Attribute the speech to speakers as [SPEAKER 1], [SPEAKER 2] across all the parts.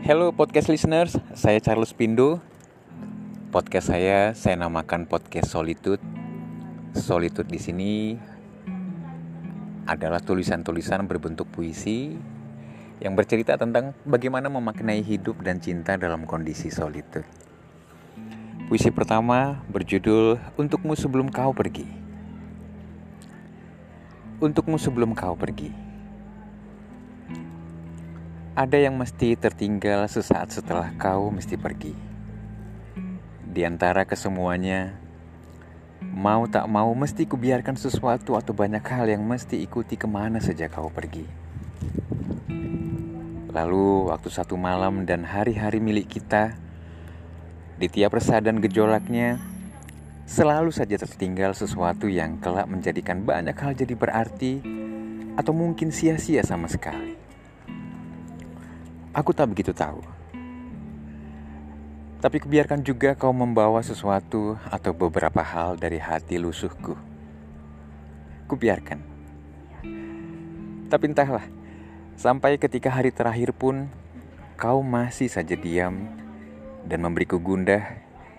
[SPEAKER 1] Hello podcast listeners, saya Charles Pindo. Podcast saya saya namakan podcast Solitude. Solitude di sini adalah tulisan-tulisan berbentuk puisi yang bercerita tentang bagaimana memaknai hidup dan cinta dalam kondisi solitude. Puisi pertama berjudul Untukmu Sebelum Kau Pergi. Untukmu sebelum kau pergi. Ada yang mesti tertinggal sesaat setelah kau mesti pergi. Di antara kesemuanya, mau tak mau mesti kubiarkan sesuatu atau banyak hal yang mesti ikuti ke mana saja kau pergi. Lalu waktu satu malam dan hari-hari milik kita, di tiap resah dan gejolaknya, selalu saja tertinggal sesuatu yang kelak menjadikan banyak hal jadi berarti atau mungkin sia-sia sama sekali. Aku tak begitu tahu. Tapi kebiarkan juga kau membawa sesuatu atau beberapa hal dari hati lusuhku. Kubiarkan. Tapi entahlah, sampai ketika hari terakhir pun kau masih saja diam dan memberiku gundah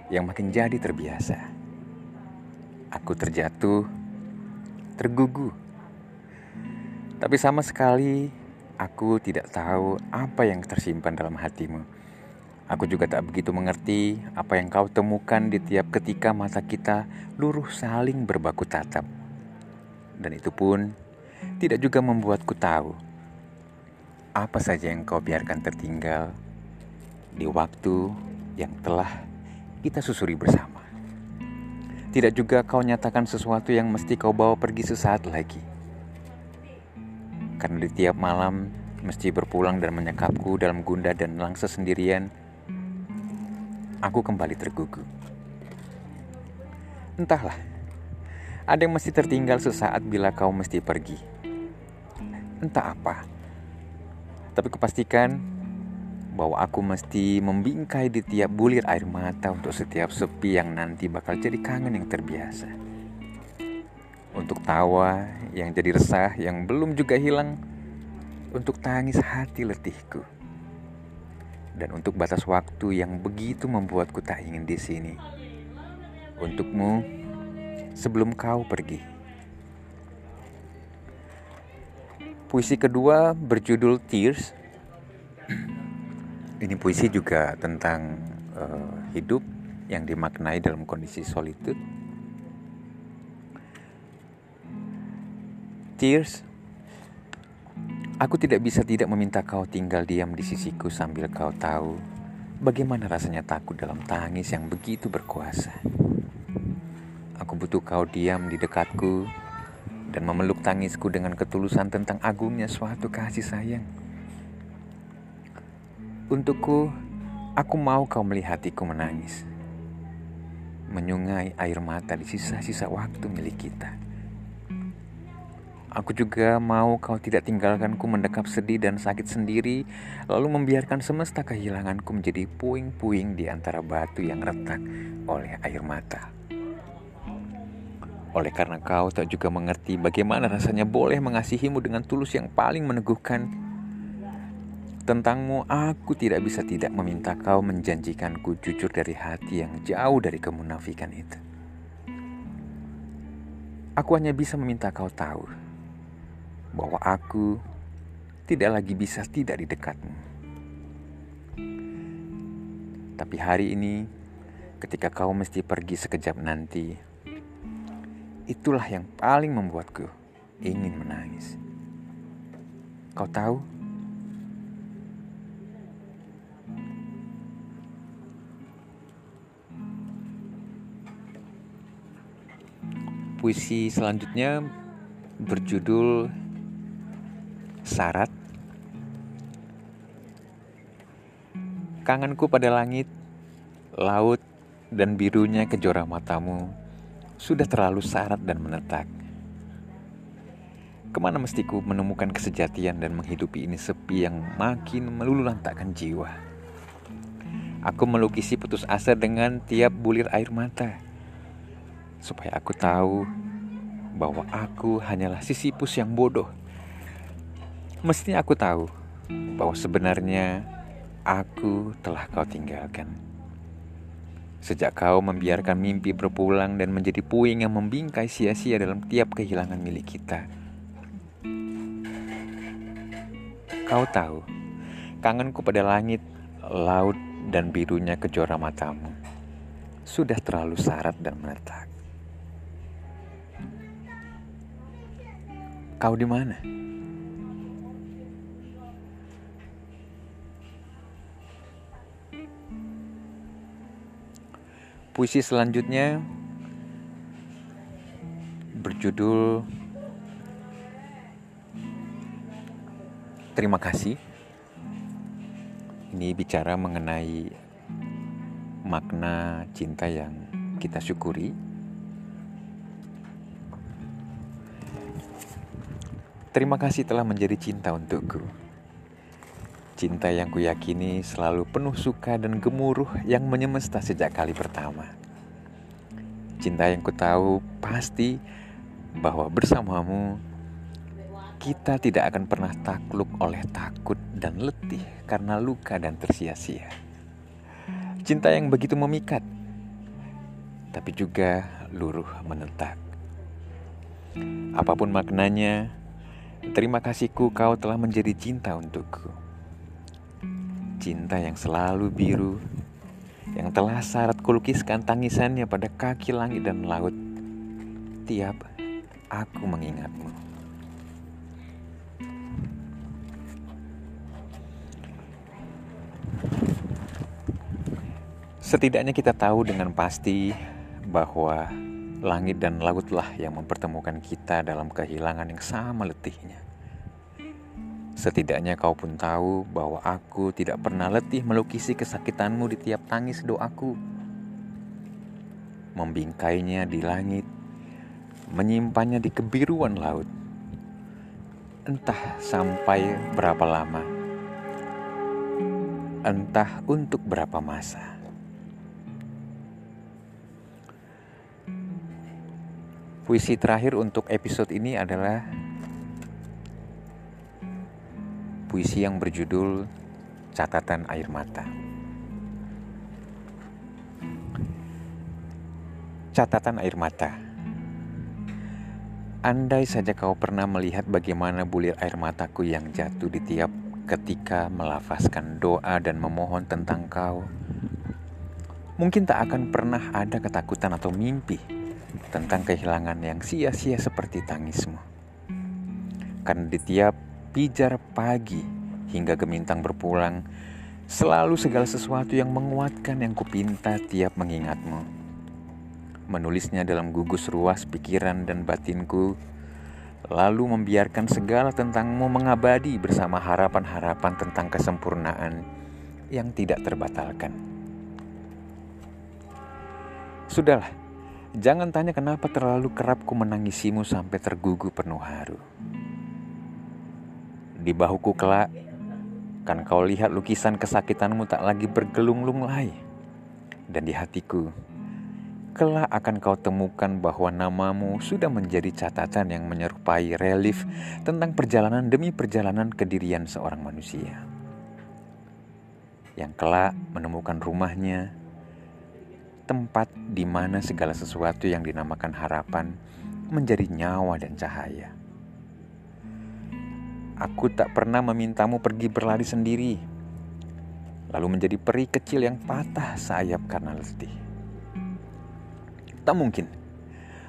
[SPEAKER 1] yang makin jadi terbiasa. Aku terjatuh, tergugu. Tapi sama sekali Aku tidak tahu apa yang tersimpan dalam hatimu. Aku juga tak begitu mengerti apa yang kau temukan di tiap ketika mata kita luruh saling berbaku tatap. Dan itu pun tidak juga membuatku tahu apa saja yang kau biarkan tertinggal di waktu yang telah kita susuri bersama. Tidak juga kau nyatakan sesuatu yang mesti kau bawa pergi sesaat lagi. Karena di tiap malam mesti berpulang dan menyekapku dalam gunda dan langsa sendirian, aku kembali tergugu. Entahlah, ada yang mesti tertinggal sesaat bila kau mesti pergi. Entah apa, tapi kupastikan bahwa aku mesti membingkai di tiap bulir air mata untuk setiap sepi yang nanti bakal jadi kangen yang terbiasa untuk tawa yang jadi resah yang belum juga hilang, untuk tangis hati letihku, dan untuk batas waktu yang begitu membuatku tak ingin di sini. Untukmu, sebelum kau pergi. Puisi kedua berjudul Tears. Ini puisi juga tentang uh, hidup yang dimaknai dalam kondisi solitude Tears, aku tidak bisa tidak meminta kau tinggal diam di sisiku sambil kau tahu bagaimana rasanya takut dalam tangis yang begitu berkuasa. Aku butuh kau diam di dekatku dan memeluk tangisku dengan ketulusan tentang agungnya suatu kasih sayang. Untukku, aku mau kau melihatiku menangis. Menyungai air mata di sisa-sisa waktu milik kita. Aku juga mau kau tidak tinggalkanku mendekap sedih dan sakit sendiri, lalu membiarkan semesta kehilanganku menjadi puing-puing di antara batu yang retak oleh air mata. Oleh karena kau tak juga mengerti bagaimana rasanya boleh mengasihimu dengan tulus yang paling meneguhkan, tentangmu aku tidak bisa tidak meminta kau menjanjikanku jujur dari hati yang jauh dari kemunafikan itu. Aku hanya bisa meminta kau tahu bahwa aku tidak lagi bisa tidak di dekatmu. Tapi hari ini, ketika kau mesti pergi sekejap nanti, itulah yang paling membuatku ingin menangis. Kau tahu? Puisi selanjutnya berjudul syarat Kangenku pada langit, laut, dan birunya kejora matamu sudah terlalu syarat dan menetak. Ke mana mestiku menemukan kesejatian dan menghidupi ini sepi yang makin meluluhlantakkan jiwa? Aku melukisi putus asa dengan tiap bulir air mata, supaya aku tahu bahwa aku hanyalah sisipus yang bodoh Mestinya aku tahu bahwa sebenarnya aku telah kau tinggalkan. Sejak kau membiarkan mimpi berpulang dan menjadi puing yang membingkai sia-sia dalam tiap kehilangan milik kita. Kau tahu, kangenku pada langit, laut, dan birunya kejora matamu sudah terlalu syarat dan menetap. Kau di mana? Puisi selanjutnya berjudul Terima kasih. Ini bicara mengenai makna cinta yang kita syukuri. Terima kasih telah menjadi cinta untukku. Cinta yang kuyakini selalu penuh suka dan gemuruh yang menyemesta sejak kali pertama. Cinta yang ku tahu pasti bahwa bersamamu kita tidak akan pernah takluk oleh takut dan letih karena luka dan tersia-sia. Cinta yang begitu memikat, tapi juga luruh menetap. Apa pun maknanya, terima kasihku kau telah menjadi cinta untukku cinta yang selalu biru, yang telah syarat kulukiskan tangisannya pada kaki langit dan laut. Tiap aku mengingatmu. Setidaknya kita tahu dengan pasti bahwa langit dan lautlah yang mempertemukan kita dalam kehilangan yang sama letihnya. Setidaknya kau pun tahu bahwa aku tidak pernah letih melukisi kesakitanmu di tiap tangis doaku. Membingkainya di langit, menyimpannya di kebiruan laut. Entah sampai berapa lama, entah untuk berapa masa. Puisi terakhir untuk episode ini adalah puisi yang berjudul Catatan Air Mata. Catatan air mata. Andai saja kau pernah melihat bagaimana bulir air mataku yang jatuh di tiap ketika melafazkan doa dan memohon tentang kau, mungkin tak akan pernah ada ketakutan atau mimpi tentang kehilangan yang sia-sia seperti tangismu. Karena di tiap pijar pagi hingga gemintang berpulang, selalu segala sesuatu yang menguatkan yang kupinta tiap mengingatmu. Menulisnya dalam gugus ruas pikiran dan batinku, lalu membiarkan segala tentangmu mengabadi bersama harapan-harapan tentang kesempurnaan yang tidak terbatalkan. Sudahlah, jangan tanya kenapa terlalu kerap ku menangisimu sampai tergugu penuh haru. Di bahuku kelak, kan kau lihat lukisan kesakitanmu tak lagi bergelung-lung lay. Dan di hatiku, kelak akan kau temukan bahwa namamu sudah menjadi catatan yang menyerupai relief tentang perjalanan demi perjalanan kedirian seorang manusia. Yang kelak menemukan rumahnya, tempat di mana segala sesuatu yang dinamakan harapan menjadi nyawa dan cahaya. Aku tak pernah memintamu pergi berlari sendiri, lalu menjadi peri kecil yang patah sayap karena letih. Tak mungkin,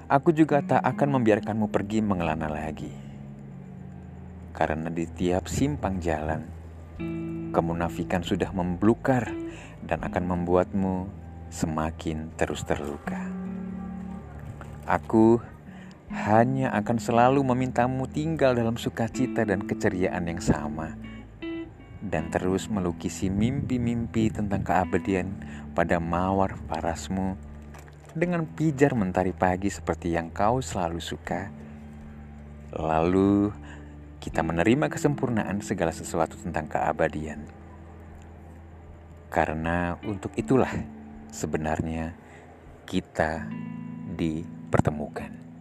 [SPEAKER 1] aku juga tak akan membiarkanmu pergi mengelana lagi. Karena di tiap simpang jalan, kemunafikan sudah memblukar dan akan membuatmu semakin terus terluka. Aku hanya akan selalu memintamu tinggal dalam sukacita dan keceriaan yang sama, dan terus melukisi mimpi-mimpi tentang keabadian pada mawar parasmu dengan pijar mentari pagi seperti yang kau selalu suka. Lalu kita menerima kesempurnaan segala sesuatu tentang keabadian. Karena untuk itulah sebenarnya kita dipertemukan.